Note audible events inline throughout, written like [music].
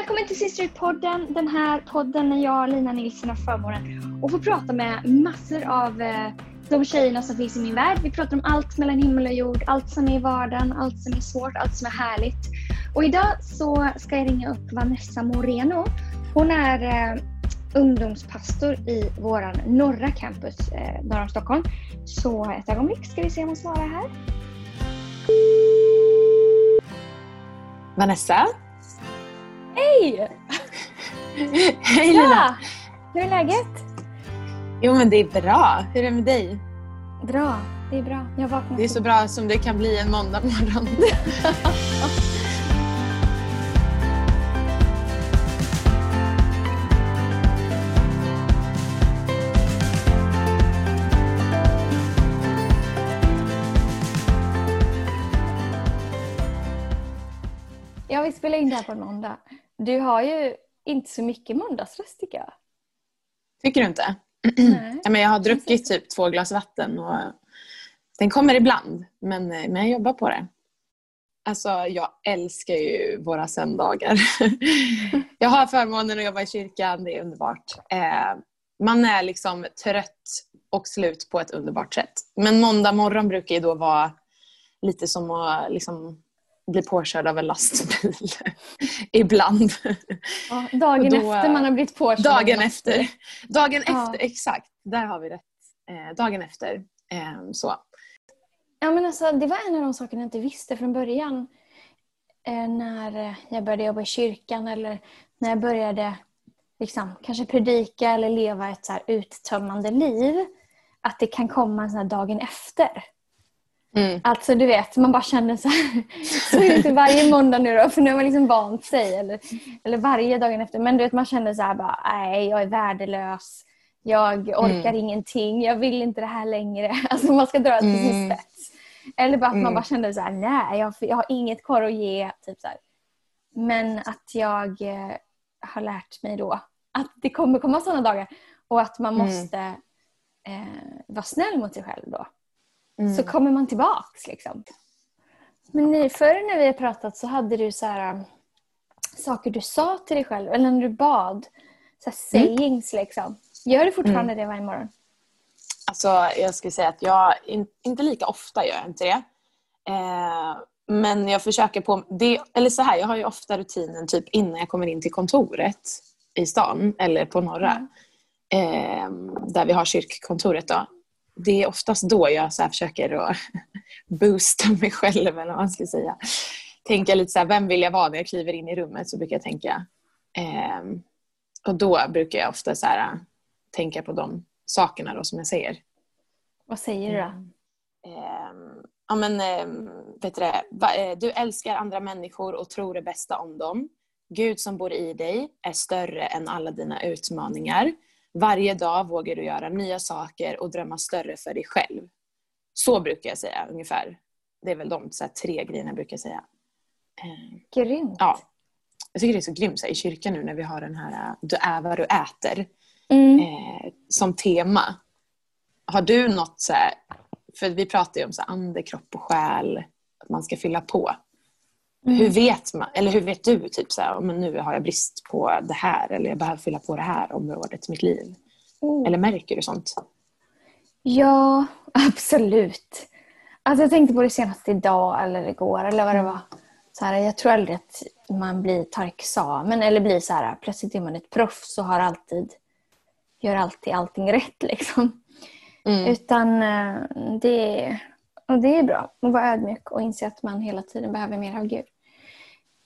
Välkommen till Sisterhood-podden. Den här podden när jag, Lina Nilsson, har förmånen att få prata med massor av eh, de tjejerna som finns i min värld. Vi pratar om allt mellan himmel och jord, allt som är i vardagen, allt som är svårt, allt som är härligt. Och idag så ska jag ringa upp Vanessa Moreno. Hon är eh, ungdomspastor i våran norra campus eh, norr om Stockholm. Så ett ögonblick ska vi se om hon svarar här. Vanessa? Hej! Hej Lina! Ja! Hur är läget? Jo men det är bra. Hur är det med dig? Bra, det är bra. Jag vaknade Det är så bra som det kan bli en måndag morgon. Ja, vi spelar in det här på en måndag. Du har ju inte så mycket måndagsröst tycker jag. Tycker du inte? Nej. [clears throat] Men jag har druckit typ två glas vatten och den kommer ibland. Men, men jag jobbar på det. Alltså jag älskar ju våra söndagar. [laughs] jag har förmånen att jobba i kyrkan, det är underbart. Eh, man är liksom trött och slut på ett underbart sätt. Men måndag morgon brukar ju då vara lite som att liksom bli påkörd av en lastbil. [laughs] Ibland. Ja, dagen då- efter man har blivit påkörd. Dagen efter. Dagen Ja. efter, exakt. Där har vi rätt. Eh, dagen efter. Eh, så. Ja, men alltså, det var en av de sakerna jag inte visste från början. Eh, när eh, jag började jobba i kyrkan eller när jag började liksom, kanske predika eller leva ett så här uttömmande liv. Att det kan komma en sån här dagen efter. Mm. Alltså du vet, man bara känner så här. Så är det inte varje måndag nu då, för nu har man liksom vant sig. Eller, eller varje dagen efter. Men du vet, man känner så här bara, nej jag är värdelös. Jag orkar Mm. ingenting. Jag vill inte det här längre. [laughs] Alltså man ska dra det till sin Mm. spets. Eller bara att man Mm. bara kände så här, nej jag, jag har inget kvar att ge. Typ så här. Men att jag eh, har lärt mig då att det kommer komma sådana dagar. Och att man Mm. måste eh, vara snäll mot sig själv då Mm. så kommer man tillbaks. Liksom. Men ni, förr när vi har pratat så hade du så här, um, saker du sa till dig själv, eller när du bad. Så här Mm. sayings liksom. Gör du fortfarande det varje morgon? Alltså, jag skulle säga att jag, in, inte lika ofta gör jag inte det. Eh, men jag försöker på, det, eller så här, jag har ju ofta rutinen typ innan jag kommer in till kontoret i stan eller på norra. Eh, där vi har kyrkkontoret då. Det är oftast då jag så försöker att [laughs] boosta mig själv eller vad man ska säga. Tänka lite så här, vem vill jag vara när jag kliver in i rummet? Så brukar jag tänka. Eh, och då brukar jag ofta så här, tänka på de sakerna då som jag säger. Vad säger du då? Ehm, ja, men, ehm, vet du, det, eh, du älskar andra människor och tror det bästa om dem. Gud som bor i dig är större än alla dina utmaningar. Varje dag vågar du göra nya saker och drömma större för dig själv. Så brukar jag säga ungefär. Det är väl de så tre grejerna jag brukar säga. Ehm, Grymt. ja. Jag tycker det är så grymt så här, i kyrkan nu när vi har den här äh, Du är vad du äter Mm. eh, som tema. Har du något så här, för vi pratar ju om så här, ande, kropp och själ, att man ska fylla på. Mm. Hur vet man, eller hur vet du typ så här, men nu har jag brist på det här eller jag behöver fylla på det här området i mitt liv? Oh. Eller märker du sånt? Ja, [laughs] absolut. Alltså jag tänkte på det senast idag eller igår eller vad det var. Så här, jag tror aldrig att man blir, tar examen eller blir så här, plötsligt är man ett proffs och har alltid, gör alltid allting rätt [laughs] liksom. Mm. Utan eh, det, och det är bra att vara ödmjuk och inse att man hela tiden behöver mer av Gud.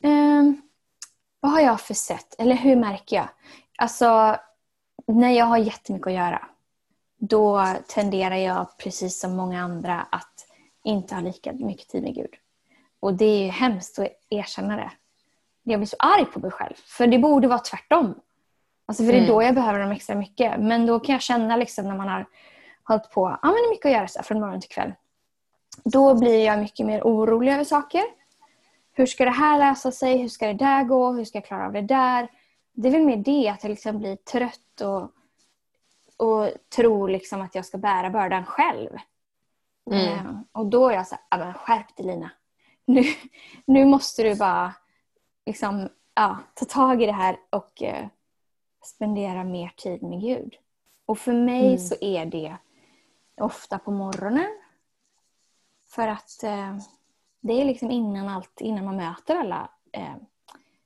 Ehm, vad har jag för sätt? Eller hur märker jag? Alltså, när jag har jättemycket att göra då tenderar jag precis som många andra att inte ha lika mycket tid med Gud. Och det är ju hemskt att erkänna det. Jag blir så arg på mig själv. För det borde vara tvärtom. Alltså för det är Mm. då jag behöver dem extra mycket. Men då kan jag känna liksom när man har hållit på, ja men det är mycket att göra så här, från morgon till kväll. Då blir jag mycket mer orolig över saker. Hur ska det här lösa sig? Hur ska det där gå? Hur ska jag klara av det där? Det är väl mer det att jag liksom blir trött och, och tror liksom att jag ska bära bördan själv. Mm. Eh, och då är jag så här, "Ja, men skärp dig Lina. Nu, [laughs] nu måste du bara liksom ja, ta tag i det här och eh, spendera mer tid med Gud. Och för mig Mm. så är det ofta på morgonen. För att eh, det är liksom innan, allt, innan man möter alla eh,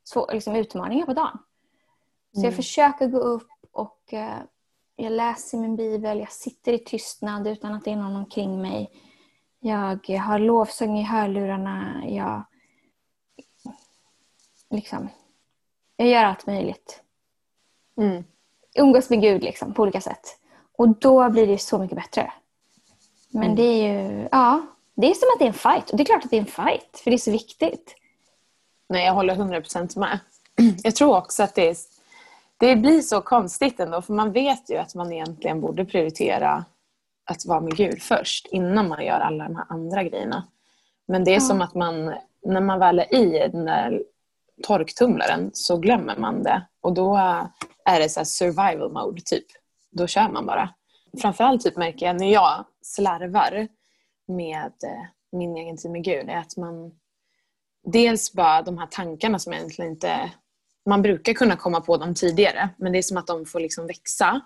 så, liksom utmaningar på dagen. Så jag Mm. försöker gå upp och eh, jag läser min bibel, jag sitter i tystnad utan att det är någon omkring mig. Jag har lovsång i hörlurarna. Jag, liksom, jag gör allt möjligt. Mm. Umgås med Gud liksom, på olika sätt. Och då blir det så mycket bättre. Men Mm. det är ju, ja, det är som att det är en fight. Och det är klart att det är en fight, för det är så viktigt. Nej, jag håller 100% med. [clears throat] Jag tror också att det, är, det blir så konstigt ändå, för man vet ju att man egentligen borde prioritera att vara med Gud först, innan man gör alla de här andra grejerna. Men det är Ja. som att man, när man väl är i den där torktumlaren så glömmer man det. Och då är det så survival mode, typ. Då kör man bara. Framförallt typ märker jag när jag slarvar med eh, min egen tid med Gud, är att man dels bara de här tankarna som egentligen inte... Man brukar kunna komma på dem tidigare, men det är som att de får liksom växa.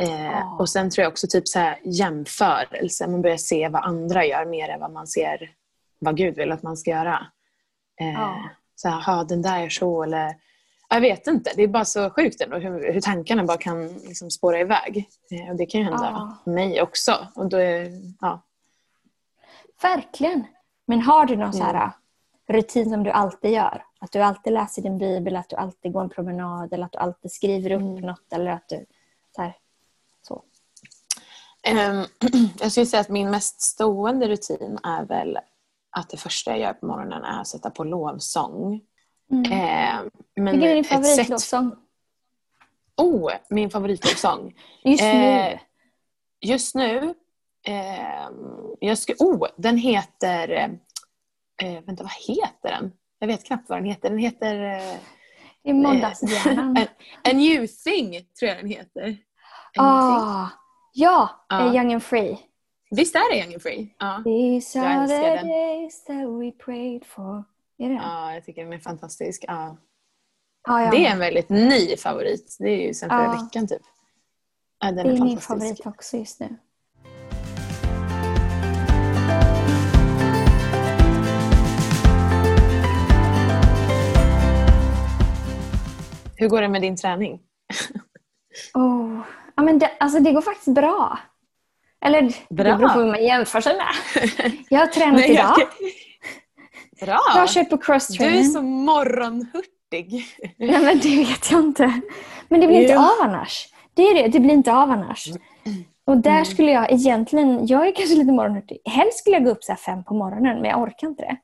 Eh. Och sen tror jag också typ så här jämförelse. Man börjar se vad andra gör mer än vad man ser vad Gud vill att man ska göra. Eh. Så här, "Ha, den där är så eller... Jag vet inte. Det är bara så sjukt ändå hur, hur tankarna bara kan liksom spåra iväg. Eh, och det kan ju hända Ja. mig också. Och då är, ja. Verkligen. Men har du någon Mm. här rutin som du alltid gör? Att du alltid läser din bibel, att du alltid går en promenad eller att du alltid skriver upp Mm. något eller att du... Så här, så. Ehm, [clears throat] jag skulle säga att min mest stående rutin är väl att det första jag gör på morgonen är att sätta på lovsång. Mm. Ehm, men Vilken är din ett sätt- favoritlovsång? Oh, min favoritlovsång. Just nu. Eh, Just nu, ehm, jag ska, oh, den heter, eh, vänta vad heter den? Jag vet knappt vad den heter. Den heter eh, Det är måndagshjärnan. A, A New Thing, tror jag den heter. Ah, ja, eh, Young and Free. Visst är det Young and Free? Ja. These Jag are the days that we prayed for. Är det ja, jag tycker den är fantastisk. Ja. Ja, ja. Det är en väldigt ny favorit. Det är ju sen förra veckan typ. Ja, den det är, är min favorit också just nu. Hur går det med din träning? [laughs] Oh. Ja, men det, alltså det går faktiskt bra. Eller Bra. det beror på hur man jämför sig med. [laughs] Jag har tränat Nej, idag. jag- Bra! Jag har kört på Du är cross-training. så morgonhurtig. Nej men det vet jag inte. Men det blir inte av annars. Det är det, det blir inte av annars. Och där Mm. skulle jag egentligen, jag är kanske lite morgonhurtig. Helst skulle jag gå upp så fem på morgonen men jag orkar inte det.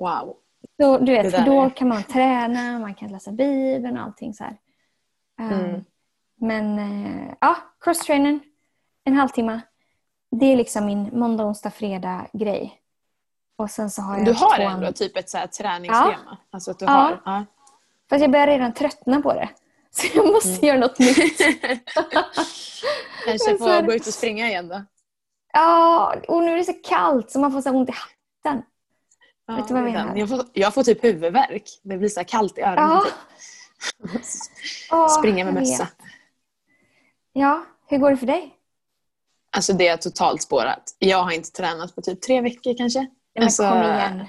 Wow. Så, du vet, för då är- kan man träna, man kan läsa Bibeln och allting så här. Um, Mm. Men eh, ja, crosstrainen, en halvtimme. Det är liksom min måndag, onsdag, fredag grej. Och sen så har jag Du har ändå typ ett så här träningsschema? Alltså att du Ja. har? Ja. Fast jag börjar redan tröttna på det. [laughs] Så jag måste Mm. göra något nytt. [laughs] Kanske få så är det- gå ut och springa igen då? Ja, och nu är det så kallt så man får så här ont i hatten. Ja, Vet du vad jag menar? Jag får, jag får typ huvudvärk. Det blir så kallt i öronen. Ja. Typ. [laughs] Springa med mössa. Ja, hur går det för dig? Alltså det är totalt spårat. Jag har inte tränat på typ tre veckor kanske. Men Alltså, kom igen.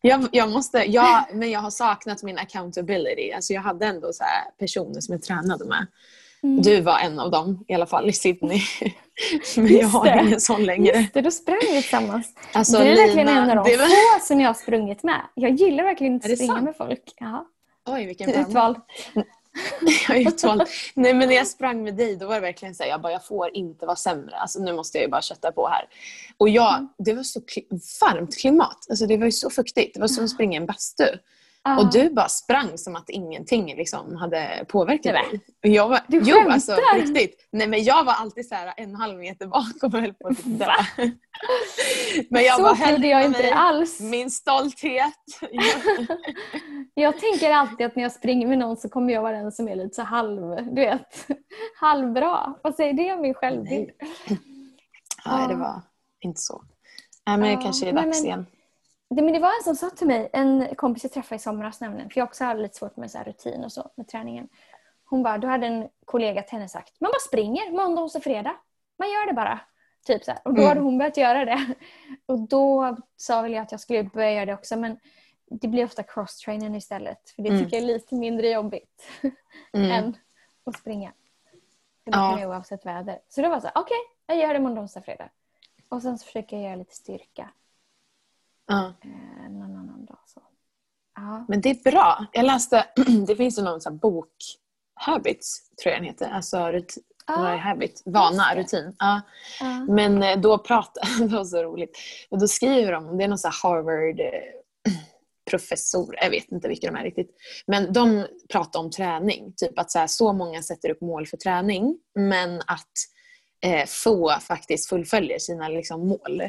Jag, jag måste, jag, men jag har saknat min accountability. Alltså jag hade ändå så här personer som jag tränade med. Mm. Du var en av dem, i alla fall i Sydney. men [laughs] jag har det. ingen sån längre. Just det, då sprang vi tillsammans. Alltså, du är verkligen Lina, en av de var- få som jag har sprungit med. Jag gillar verkligen att springa sant? med folk. Ja, Oj, vilken du är utvald. [laughs] Jag är utvald. Nej men när jag sprang med dig då var det verkligen så här, jag bara jag får inte vara sämre. Alltså nu måste jag bara kötta på här. Och jag, Mm. det var så varmt klimat. Alltså det var ju så fuktigt. Det var som att springa i en bastu. Ja. Och du bara sprang som att ingenting liksom hade påverkat Nej, dig. Och jag var, Du jo, alltså skämtar? riktigt. Nej men jag var alltid så här en halv meter bakom och höll på att dö. [laughs] Men jag så bara, trodde jag inte mig, alls. Min stolthet. [laughs] Jag tänker alltid att när jag springer med någon så kommer jag vara den som är lite så halv, du vet, [laughs] halvbra. Vad säger det om min självbild? Nej, det var inte så. Nej, men det Ja, kanske är dags men- igen. Det, men det var en som sa till mig, en kompis jag träffade i somras nämligen, för jag också hade lite svårt med så rutin och så med träningen. Hon bara, då hade en kollega till henne sagt, man bara springer måndag, onsdag, fredag. Man gör det bara. Typ så här. Och då mm. hade hon börjat göra det. [laughs] Och då sa väl jag att jag skulle börja göra det också men det blir ofta cross-trainen istället. För det mm. tycker jag är lite mindre jobbigt [laughs] mm. än att springa. För det ja. kan oavsett väder. Så då var det så okej, okay, jag gör det måndag, onsdag, fredag. Och sen så försöker jag göra lite styrka. Ja. Eh, någon annan dag. Så. Ja. Men det är bra. Jag läste, [clears throat] det finns ju någon sån bok, Habits tror jag den heter. Alltså rut, ah, habit, vana, rutin. Ja. Ah. Men eh, då pratar, [laughs] det var så roligt, och då skriver de, det är någon sån Harvard eh, [clears throat] professor, jag vet inte vilka de är riktigt. Men de pratar om träning. Typ att så, här, så många sätter upp mål för träning men att eh, få faktiskt fullföljer sina liksom, mål.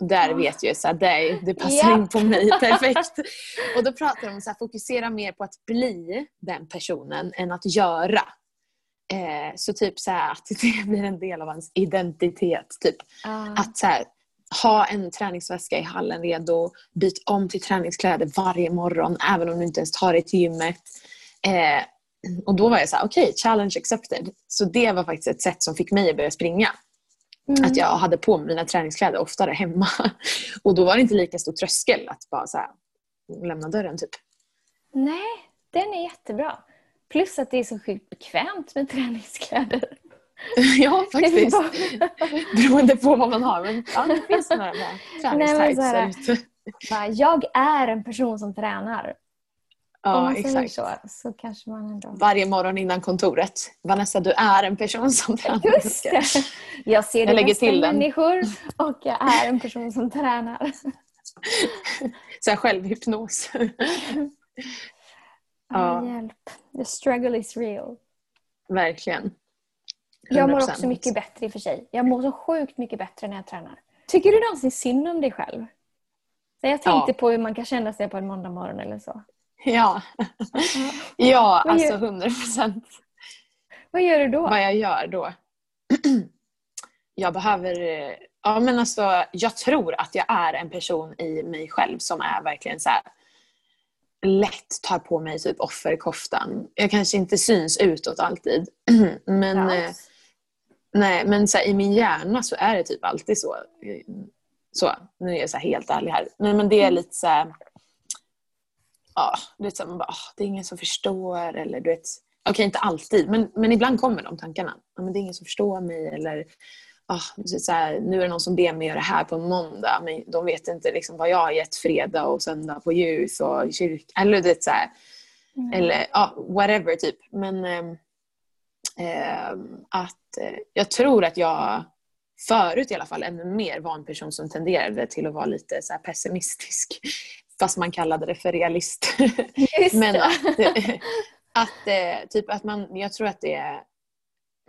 Där vet jag att det, det passar in på mig [laughs] perfekt. Och då pratar de om att fokusera mer på att bli den personen än att göra. Eh, så typ så att [laughs] det blir en del av ens identitet. Typ. Uh. Att så här, ha en träningsväska i hallen redo, byt om till träningskläder varje morgon även om du inte ens tar dig till gymmet. Eh, och då var jag så här, okej, okay, challenge accepted. Så det var faktiskt ett sätt som fick mig att börja springa. Mm. Att jag hade på mig mina träningskläder oftare hemma. [laughs] Och då var det inte lika stor tröskel att bara så här, lämna dörren typ. Nej, den är jättebra. Plus att det är så sjukt bekvämt med träningskläder. [laughs] ja, faktiskt. Beroende på vad man har. Men ja, det finns några [laughs] träningstights ute. Jag är en person som tränar. Ja, Om man säger exakt. så, så kanske man ändå... Varje morgon innan kontoret. Vanessa, du är en person som [laughs] tränar. Just det! Jag ser det bästa i människor och jag är en person som tränar. [laughs] Så här självhypnos. ja. Hjälp. The struggle is real. Verkligen. 100%. Jag mår också mycket bättre i och för sig. Jag mår så sjukt mycket bättre när jag tränar. Tycker du någonsin synd om dig själv? Så jag tänkte ja. på hur man kan känna sig på en måndag morgon eller så. [laughs] Ja, [laughs] ja alltså hundra procent. Vad gör du då? Vad jag gör då? [clears throat] jag behöver... Ja, men alltså, jag tror att jag är en person i mig själv som är verkligen så här, lätt tar på mig typ offerkoftan. Jag kanske inte syns utåt alltid. [clears throat] men eh, nej, men så här, i min hjärna så är det typ alltid så. Så, nu är jag så helt ärlig här. Men, men det är mm. lite så här, ja, du vet, så man bara, oh, det är ingen som förstår. Eller du vet, okej okay, inte alltid, men, men ibland kommer de tankarna. Ja, men det är ingen som förstår mig. Eller oh, så här, nu är det någon som ber mig göra det här på en måndag. Men de vet inte liksom, vad jag har gett fredag och söndag på ljus och kyrka. Eller, det, så här, mm. eller ja, whatever typ. Men eh, att eh, jag tror att jag förut i alla fall ännu mer var en person som tenderade till att vara lite så pessimistisk fast man kallade det för realist. Men att, att, eh, typ att man, jag tror att det är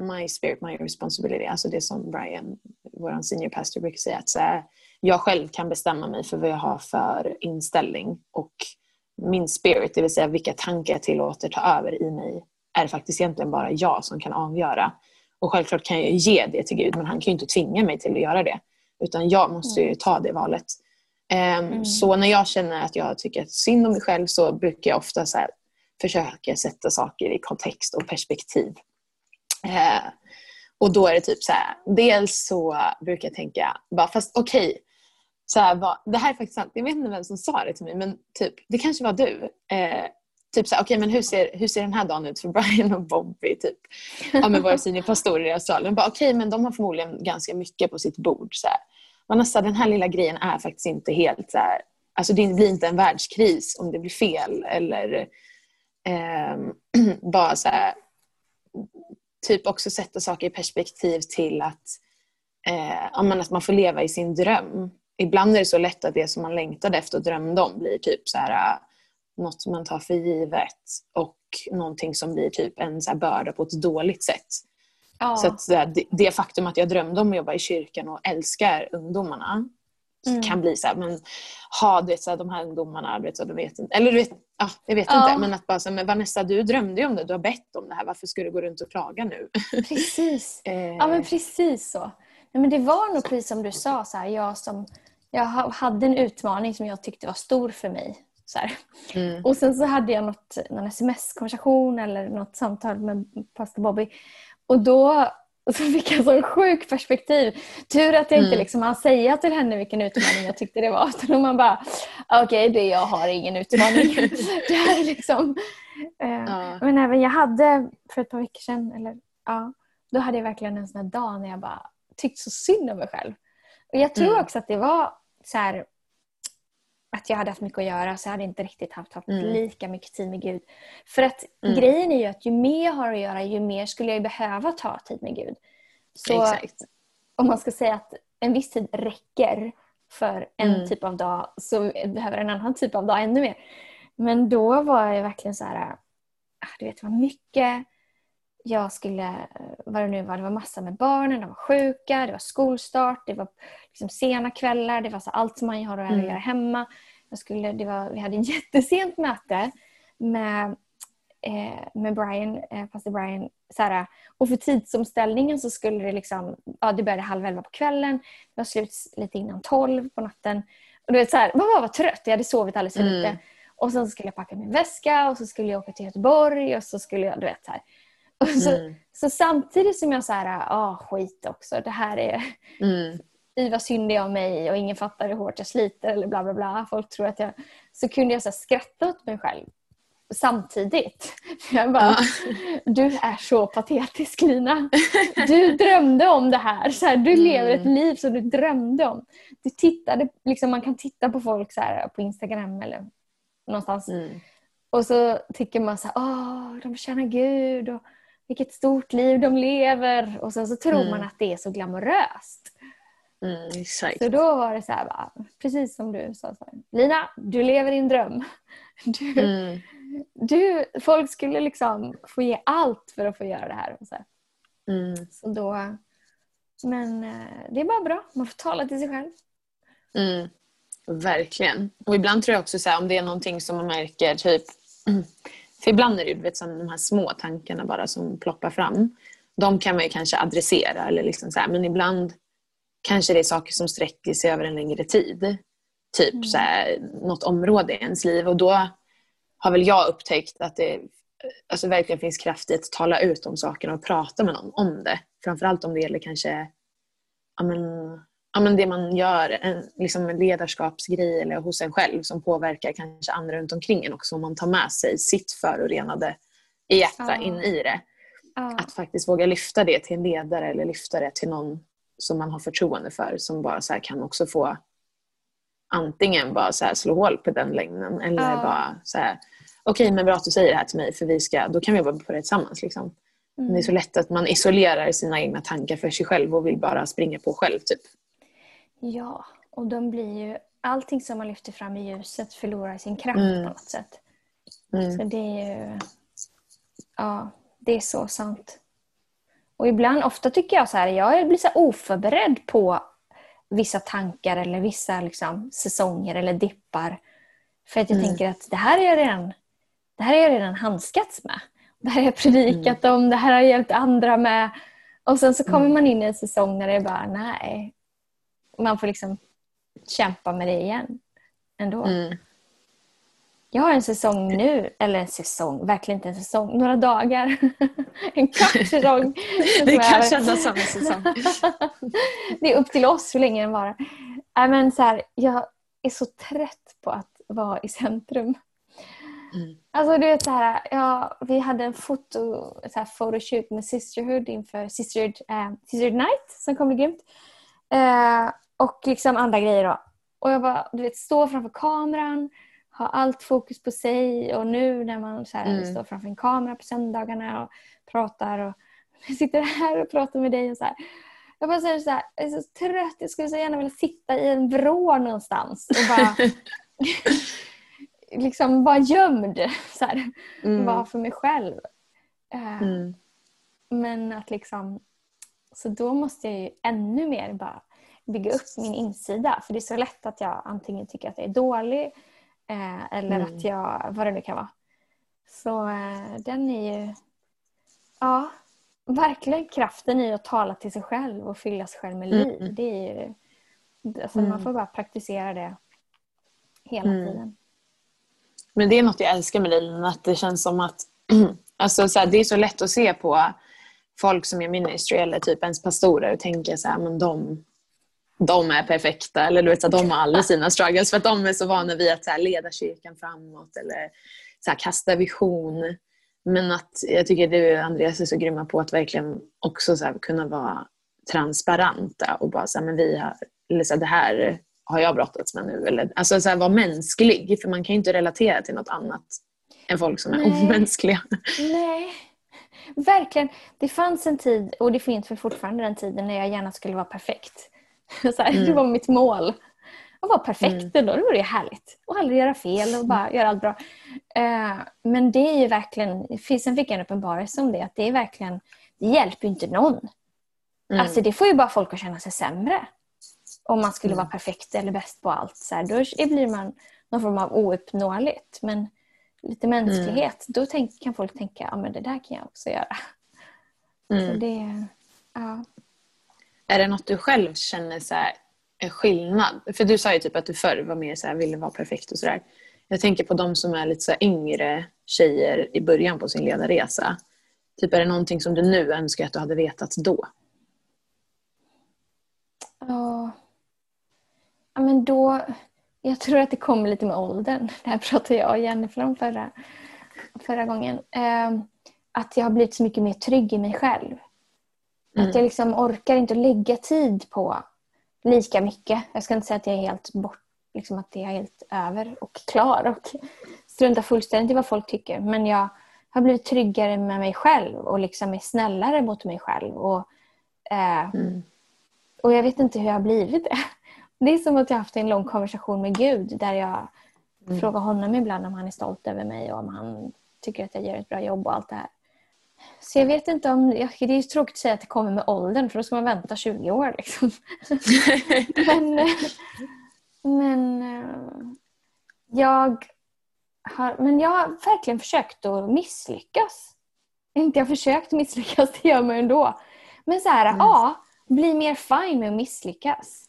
my spirit, my responsibility. Alltså det som Brian, vår senior pastor, brukar säga. Att så här, jag själv kan bestämma mig för vad jag har för inställning. Och min spirit, det vill säga vilka tankar jag tillåter ta över i mig, är faktiskt egentligen bara jag som kan avgöra. Och självklart kan jag ge det till Gud, men han kan ju inte tvinga mig till att göra det. Utan jag måste ju ta det valet. Ehm, mm. Så när jag känner att jag tycker synd om mig själv så brukar jag ofta så här, försöka sätta saker i kontext och perspektiv. Eh, och då är det typ så här, dels så brukar jag tänka, bara, fast okej, okay, det här är faktiskt sant, jag vet inte vem som sa det till mig men typ, det kanske var du. Eh, typ så okej okay, men hur ser, hur ser den här dagen ut för Brian och Bobby? Typ. Ja, med våra [laughs] seniorpastorer i Australien. Okej okay, men de har förmodligen ganska mycket på sitt bord. Så här. Vanessa, den här lilla grejen är faktiskt inte helt så här, alltså det blir inte en världskris om det blir fel eller eh, [clears throat] bara så här, typ också sätta saker i perspektiv till att, eh, att man får leva i sin dröm. Ibland är det så lätt att det som man längtade efter och drömde om blir typ så här, något man tar för givet och någonting som blir typ en så börda på ett dåligt sätt. Ja. Så att det, det faktum att jag drömde om att jobba i kyrkan och älskar ungdomarna mm. kan bli så här, men ha du vet, så de här ungdomarna, vet, så, du vet inte. Eller du vet, ja, jag vet ja. inte. Men att bara så men Vanessa du drömde ju om det, du har bett om det här, varför ska du gå runt och klaga nu? Precis. [laughs] ja men precis så. Nej, men det var nog precis som du sa, så här, jag som jag hade en utmaning som jag tyckte var stor för mig. Så Mm. Och sen så hade jag något, någon sms-konversation eller något samtal med pastor Bobby. Och då [laughs] så fick jag så sjuk perspektiv. Tur att jag inte Mm. liksom hann säga till henne vilken utmaning jag tyckte det var. [laughs] Utan man bara, okej okay, det jag har ingen utmaning. [laughs] det här är liksom... Eh, Ja. Men även jag hade för ett par veckor sedan, eller ja, då hade jag verkligen en sån dag när jag bara tyckte så synd om mig själv. Och jag tror Mm. också att det var så här att jag hade haft mycket att göra så jag hade inte riktigt haft, haft Mm. lika mycket tid med Gud. För att Mm. grejen är ju att ju mer jag har att göra ju mer skulle jag behöva ta tid med Gud. Så Exakt. om man ska säga att en viss tid räcker för en Mm. typ av dag så behöver en annan typ av dag ännu mer. Men då var jag verkligen så här, ah, du vet vad mycket jag skulle, vad det nu var, det var massa med barnen, de var sjuka, det var skolstart, det var liksom sena kvällar, det var så allt som man har att Mm. göra hemma. Jag skulle, det var, vi hade ett [laughs] jättesent möte med, eh, med Brian, eh, pastor Brian. Så här, och för tidsomställningen så skulle det liksom, ja det började halv elva på kvällen, det var slut lite innan tolv på natten. Och du vet så här, man var, var trött, jag hade sovit alldeles för Mm. lite. Och sen skulle jag packa min väska och så skulle jag åka till Göteborg och så skulle jag, du vet så här. Så, Mm. så samtidigt som jag så här, ah skit också, det här är, Mm. i vad synd om mig och ingen fattar hur hårt jag sliter eller bla bla bla. Folk tror att jag... Så kunde jag så skratta åt mig själv samtidigt. [laughs] Jag bara, [laughs] du är så patetisk Lina. [laughs] Du drömde om det här. Så här du Mm. lever ett liv som du drömde om. Du tittade, liksom, man kan titta på folk så här, på Instagram eller någonstans Mm. och så tycker man så här, åh, de tjänar Gud och vilket stort liv de lever. Och sen så tror Mm. man att det är så glamoröst. Mm. Exakt. Så då var det så här, bara, precis som du sa. Lina, du lever din dröm. [laughs] Du, Mm. du, folk skulle liksom få ge allt för att få göra det här. Och så, här. Mm. så då, men eh, det är bara bra. Man får tala till sig själv. Mm. Verkligen. Och ibland tror jag också så här, om det är någonting som man märker typ [clears throat] För ibland är det ju som de här små tankarna bara som ploppar fram. De kan man ju kanske adressera eller liksom så här, men ibland kanske det är saker som sträcker sig över en längre tid. Typ Mm. så här, något område i ens liv och då har väl jag upptäckt att det alltså, verkligen finns kraft i att tala ut om sakerna och prata med någon om det. Framförallt om det gäller kanske ja, men, ja, men det man gör, en, liksom en ledarskapsgrej eller hos en själv som påverkar kanske andra runt omkring en också. Om man tar med sig sitt förorenade hjärta Ja. in i det. Ja. Att faktiskt våga lyfta det till en ledare eller lyfta det till någon som man har förtroende för som bara så kan också få antingen bara så slå hål på den längden eller Ja. bara så här okej men bra att du säger det här till mig för vi ska, då kan vi jobba på det tillsammans. Liksom. Men det är så lätt att man isolerar sina egna tankar för sig själv och vill bara springa på själv. Typ. Ja, och de blir ju... Allting som man lyfter fram i ljuset förlorar sin kraft Mm. på något sätt. Mm. Så det är ju... Ja, det är så sant. Och ibland, ofta tycker jag så här, jag blir så oförberedd på vissa tankar eller vissa liksom, säsonger eller dippar. För att jag Mm. tänker att det här är jag redan, det här är jag redan handskats med. Det här har jag predikat om, det här har jag hjälpt andra med. Och sen så kommer Mm. man in i en säsong när det är bara, nej. Man får liksom kämpa med det igen. Ändå. Mm. Jag har en säsong nu, eller en säsong, verkligen inte en säsong, några dagar. [laughs] en kvarts [laughs] säsong. Det kan kännas som en säsong. [laughs] det är upp till oss hur länge den varar. Nej, men så här, jag är så trött på att vara i centrum. Mm. Alltså du vet så här, ja, vi hade en foto, så här, photoshoot med Sisterhood inför Sisterhood, eh, Sisterhood Night som kommer grymt. Eh, och liksom andra grejer då. Och jag bara, du vet, stå framför kameran, ha allt fokus på sig och nu när man så här, Mm. står framför en kamera på söndagarna och pratar och [laughs] jag sitter här och pratar med dig och så här. Jag bara säger så här, jag är så trött, jag skulle så gärna vilja sitta i en vrå någonstans och bara [laughs] liksom vara gömd. Så här, Mm. Vara för mig själv. Eh, Mm. Men att liksom... Så då måste jag ju ännu mer bara bygga upp min insida. För det är så lätt att jag antingen tycker att jag är dålig eh, eller Mm. att jag... Vad det nu kan vara. Så eh, den är ju... Ja, verkligen kraften i att tala till sig själv och fylla sig själv med Mm. liv. Det är ju Alltså mm. Man får bara praktisera det hela mm. tiden. Men det är något jag älskar med dig att det känns som att [clears throat] alltså, så här, det är så lätt att se på folk som gör ministry eller typ ens pastorer och tänka så här, men de, de är perfekta eller du vet, så här, de har alla sina struggles för att de är så vana vid att så här, leda kyrkan framåt eller så här, kasta vision. Men att jag tycker du Andreas är så grymma på att verkligen också så kunna vara transparenta och bara säga men vi har, eller så här, det här har jag brottats med nu. Eller, alltså så här, vara mänsklig, för man kan ju inte relatera till något annat än folk som är Nej. omänskliga. Nej, verkligen. Det fanns en tid, och det finns väl fortfarande den tiden, när jag gärna skulle vara perfekt. [laughs] Så här, mm. Det var mitt mål. Att vara perfekt mm. då, det vore ju härligt. Och aldrig göra fel och bara göra allt bra. Uh, men det är ju verkligen, sen fick jag en uppenbarelse om det, att det är verkligen, det hjälper ju inte någon. Mm. Alltså det får ju bara folk att känna sig sämre. Om man skulle mm. vara perfekt eller bäst på allt. Så här, då blir man någon form av ouppnåeligt. Men lite mänsklighet, mm. då tänk, kan folk tänka ja det där kan jag också göra. Mm. Så det, ja. Är det något du själv känner så här, är skillnad? För du sa ju typ att du förr var mer så här, ville vara perfekt och sådär. Jag tänker på de som är lite så yngre tjejer i början på sin ledarresa. Typ är det någonting som du nu önskar att du hade vetat då? Ja, ja men då... Jag tror att det kommer lite med åldern. Det här pratade jag och Jennifer om förra, förra gången. Eh, att jag har blivit så mycket mer trygg i mig själv. Mm. Att jag liksom orkar inte lägga tid på lika mycket. Jag ska inte säga att jag är helt bort, liksom att det är helt över och klar och struntar fullständigt i vad folk tycker. Men jag har blivit tryggare med mig själv och liksom är snällare mot mig själv. Och, eh, mm. och jag vet inte hur jag har blivit det. Det är som att jag haft en lång konversation med Gud där jag mm. frågar honom ibland om han är stolt över mig och om han tycker att jag gör ett bra jobb och allt det här. Så jag vet inte om... Det är tråkigt att säga att det kommer med åldern för då ska man vänta 20 år. Liksom. [laughs] men, men jag har, men jag har verkligen försökt att misslyckas. Inte jag försökt misslyckas, det gör man ju ändå. Men så här, mm. ja, bli mer fine med att misslyckas.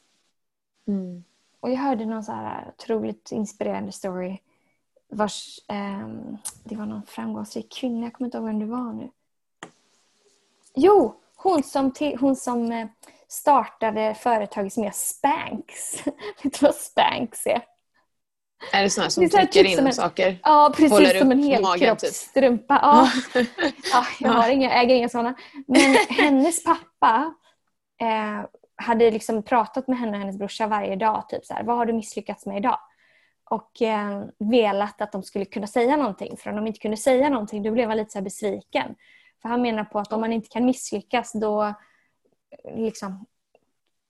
Mm. Och jag hörde någon så här otroligt inspirerande story. Vars, eh, det var någon framgångsrik kvinna, jag kommer inte ihåg vem det var nu. Jo, hon som, hon som eh, startade företaget som heter Spanx. [laughs] Vet du vad Spanx är? Är det sådana som trycker typ in en, saker? Ja, precis som en helkroppsstrumpa. Typ. [laughs] Ja. ja, jag har inga, äger inga sådana. Men [laughs] hennes pappa eh, hade liksom pratat med henne och hennes brorsa varje dag. Typ så här, vad har du misslyckats med idag? Och eh, velat att de skulle kunna säga någonting. För om de inte kunde säga någonting då blev han lite så besviken. För han menar på att om man inte kan misslyckas då liksom,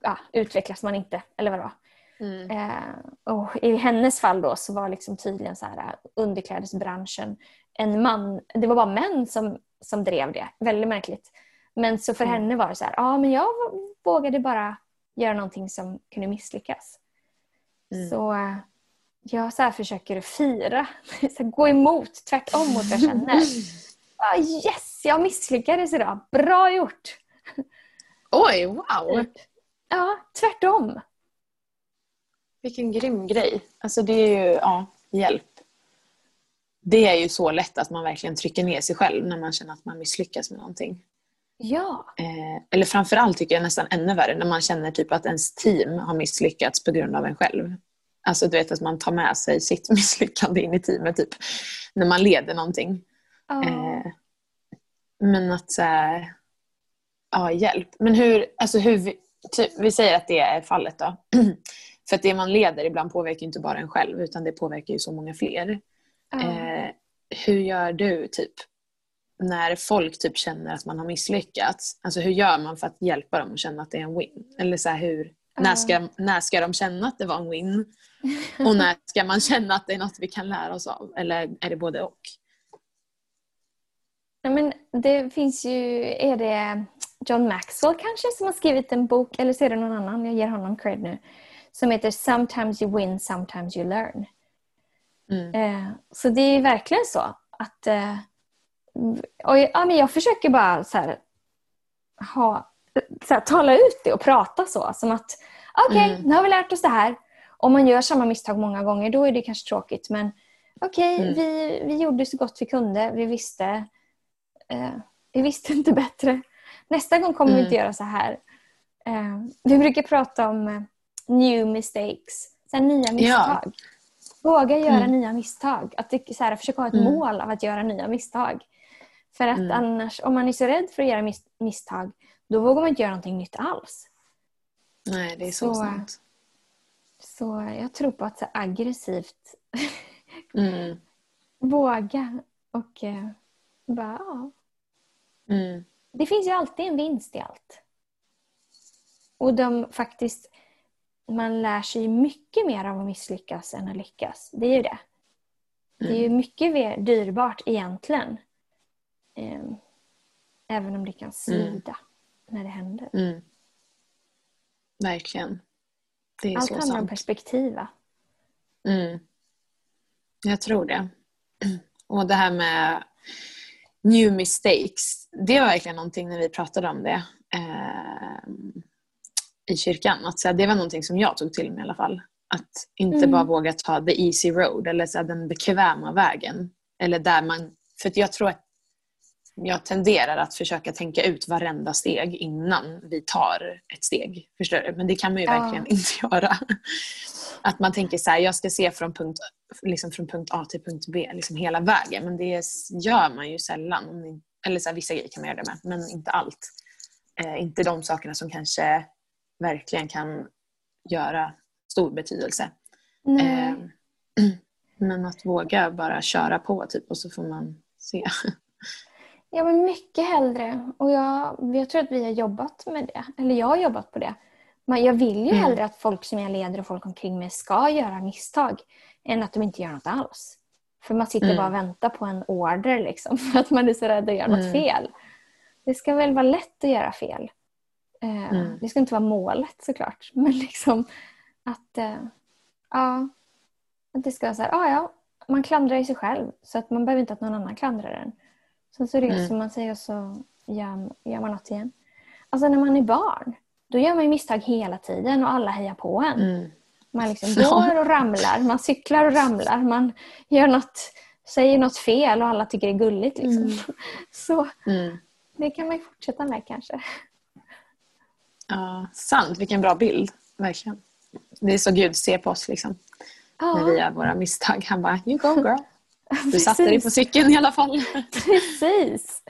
ja, utvecklas man inte. Eller vad det var. Mm. Eh, och I hennes fall då så var liksom tydligen så här, eh, underklädesbranschen en man. Det var bara män som, som drev det. Väldigt märkligt. Men så för mm. henne var det så här, ja men jag vågade bara göra någonting som kunde misslyckas. Mm. Så jag så försöker fira, [laughs] så gå emot, tvärtom mot vad jag känner. [laughs] Ah, yes, jag misslyckades idag. Bra gjort! Oj, wow! Ja, tvärtom. Vilken grym grej. Alltså det är ju, ja, hjälp. Det är ju så lätt att man verkligen trycker ner sig själv när man känner att man misslyckas med någonting. Ja. Eh, eller framförallt tycker jag nästan ännu värre när man känner typ att ens team har misslyckats på grund av en själv. Alltså du vet att man tar med sig sitt [laughs] misslyckande in i teamet typ. När man leder någonting. Oh. Eh, men att så här, ja hjälp. Men hur, alltså hur vi, typ, vi säger att det är fallet då. [clears throat] För att det man leder ibland påverkar inte bara en själv utan det påverkar ju så många fler. Oh. Eh, hur gör du typ när folk typ känner att man har misslyckats, alltså hur gör man för att hjälpa dem att känna att det är en win? Eller så här, hur, när, ska, när ska de känna att det var en win? Och när ska man känna att det är något vi kan lära oss av? Eller är det både och? Ja, men det finns ju, är det John Maxwell kanske som har skrivit en bok, eller så är det någon annan, jag ger honom cred nu, som heter Sometimes you win, sometimes you learn. Mm. Eh, så det är verkligen så att eh, och, ja, men jag försöker bara så här, ha så här, tala ut det och prata så. Som att okej, okay, mm. nu har vi lärt oss det här. Om man gör samma misstag många gånger då är det kanske tråkigt. Men okej, okay, mm. vi, vi gjorde så gott vi kunde. Vi visste, eh, vi visste inte bättre. Nästa gång kommer mm. vi inte göra så här. Eh, vi brukar prata om eh, new mistakes, så här, nya misstag. Ja. Våga göra mm. nya misstag. Att det, så här, försöka ha ett mm. mål av att göra nya misstag. För att mm. annars, om man är så rädd för att göra mis misstag, då vågar man inte göra någonting nytt alls. Nej, det är så, så sant. Så jag tror på att så aggressivt [laughs] mm. våga och eh, bara ja. Mm. Det finns ju alltid en vinst i allt. Och de faktiskt, man lär sig mycket mer av att misslyckas än att lyckas. Det är ju det. Det är ju mm. mycket mer dyrbart egentligen. Ehm, även om det kan svida mm. när det händer. Mm. Verkligen. Det är Allt så handlar sant. om perspektiv va? Mm. Jag tror det. [clears throat] Och det här med new mistakes. Det var verkligen någonting när vi pratade om det eh, i kyrkan. Att, så det var någonting som jag tog till mig i alla fall. Att inte mm. bara våga ta the easy road eller så den bekväma vägen. Eller där man, för jag tror att jag tenderar att försöka tänka ut varenda steg innan vi tar ett steg. Förstår du? Men det kan man ju ja. verkligen inte [laughs] göra. Att man tänker så här, jag ska se från punkt, liksom från punkt A till punkt B liksom hela vägen. Men det gör man ju sällan. Eller så här, vissa grejer kan man göra det med, men inte allt. Eh, inte de sakerna som kanske verkligen kan göra stor betydelse. Eh, [clears throat] men att våga bara köra på typ och så får man se. [laughs] Ja, men mycket hellre. Och jag, jag tror att vi har jobbat med det. Eller jag har jobbat på det. Men jag vill ju mm. hellre att folk som jag leder och folk omkring mig ska göra misstag än att de inte gör något alls. För man sitter mm. bara och väntar på en order liksom, [laughs] för att man är så rädd att göra mm. något fel. Det ska väl vara lätt att göra fel. Eh, mm. Det ska inte vara målet såklart. [laughs] Men liksom att, uh, ja, att det ska vara så här, ah, ja, man klandrar ju sig själv så att man behöver inte att någon annan klandrar en. Sen så reser mm. man sig och så gör, gör man något igen. Alltså när man är barn, då gör man misstag hela tiden och alla hejar på en. Mm. Man liksom [laughs] går och ramlar, man cyklar och ramlar, man gör något, säger något fel och alla tycker det är gulligt. Liksom. Mm. [laughs] Så mm. det kan man fortsätta med kanske. Ja, sant. Vilken bra bild. Verkligen. Det är så Gud ser på oss liksom. Ja. När vi gör våra misstag. Han bara, you go girl. Du [laughs] satte dig på cykeln i alla fall. Precis.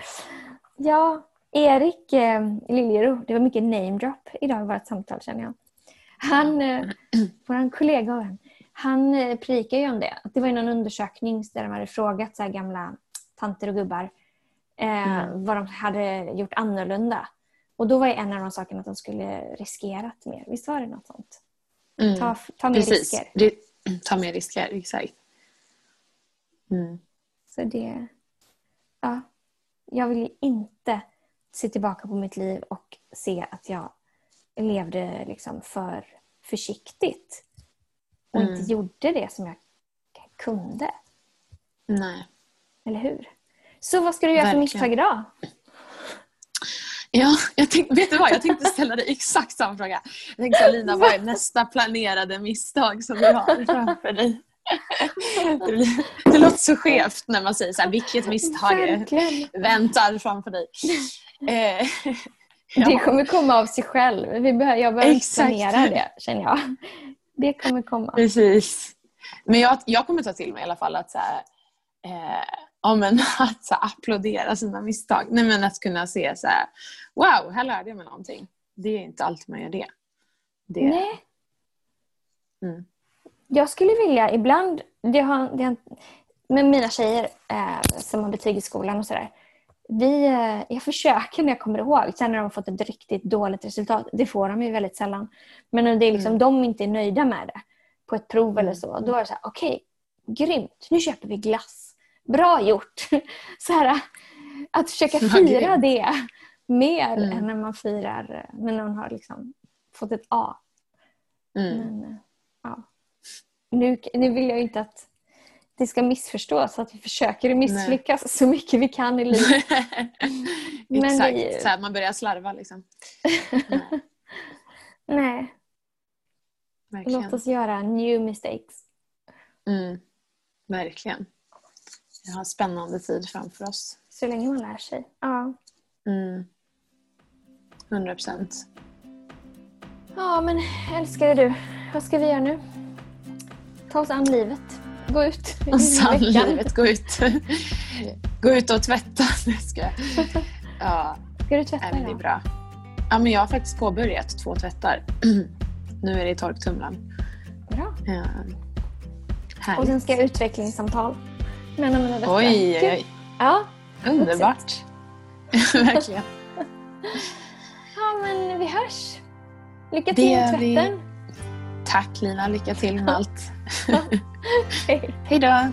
Ja, Erik eh, Liljero, det var mycket namedrop idag i vårt samtal känner jag. Han, eh, vår kollega och vän, han eh, prikar ju om det. Det var någon undersökning där de hade frågat så gamla tanter och gubbar eh, mm. vad de hade gjort annorlunda. Och då var en av de sakerna att de skulle riskerat mer. Visst var det något sånt? Mm. Ta, ta mer Precis. risker. Ta mer risker, exakt. Mm. Så det... Ja. Jag vill inte se tillbaka på mitt liv och se att jag levde liksom för försiktigt och mm. inte gjorde det som jag kunde. Nej. Eller hur? Så vad ska du göra Verkligen. för misstag idag? Ja, jag tänkte, vet du vad? Jag tänkte ställa dig exakt samma fråga. Jag tänkte Lina, vad är nästa planerade misstag som du har framför dig? Det, blir, det låter så skevt när man säger så här, vilket misstag väntar framför dig. [laughs] Eh, ja. Det kommer komma av sig själv. Vi behöver, jag behöver inte planera det, känner jag. Det kommer komma. Precis. Men jag, jag kommer ta till mig i alla fall att, så här, eh, ja, men, [laughs] att så här, applådera sina misstag. Nej, men att kunna se så här, wow, här lärde jag mig någonting. Det är inte alltid man gör det. det Nej. Mm jag skulle vilja ibland, det har, det har, med mina tjejer eh, som har betyg i skolan och sådär. Vi, eh, jag försöker när jag kommer ihåg, sen när de har fått ett riktigt dåligt resultat, det får de ju väldigt sällan. Men det är liksom, mm. de inte är nöjda med det på ett prov eller så, då är det så här, okej, okay, grymt, nu köper vi glass. Bra gjort! [laughs] så här, att försöka fira det mer mm. än när man firar när någon har liksom fått ett A. Mm. Men, ja nu, nu vill jag inte att det ska missförstås. Att vi försöker misslyckas Nej. så mycket vi kan i livet. [laughs] Exakt, vi... så här, man börjar slarva liksom. [laughs] Nej. Verkligen. Låt oss göra new mistakes. Mm. Verkligen. Vi har spännande tid framför oss. Så länge man lär sig. Ja. Mm. 100 procent. Ja, men älskade du. Vad ska vi göra nu? Ta oss an livet. Gå ut. Ta oss an livet. Gå ut. Gå ut och tvätta. [laughs] ska [laughs] ja. Ska du tvätta idag? Det är bra. Ja, men jag har faktiskt påbörjat två tvättar. [clears throat] nu är det i torktumlaren. Bra. Ja. Och sen ska jag utvecklingssamtal med av döttrar. Oj, oj, oj. Ja. Underbart. [laughs] Verkligen. ja, men vi hörs. Lycka till med tvätten. Vi. Tack Lina, lycka till med [laughs] allt. Hej då.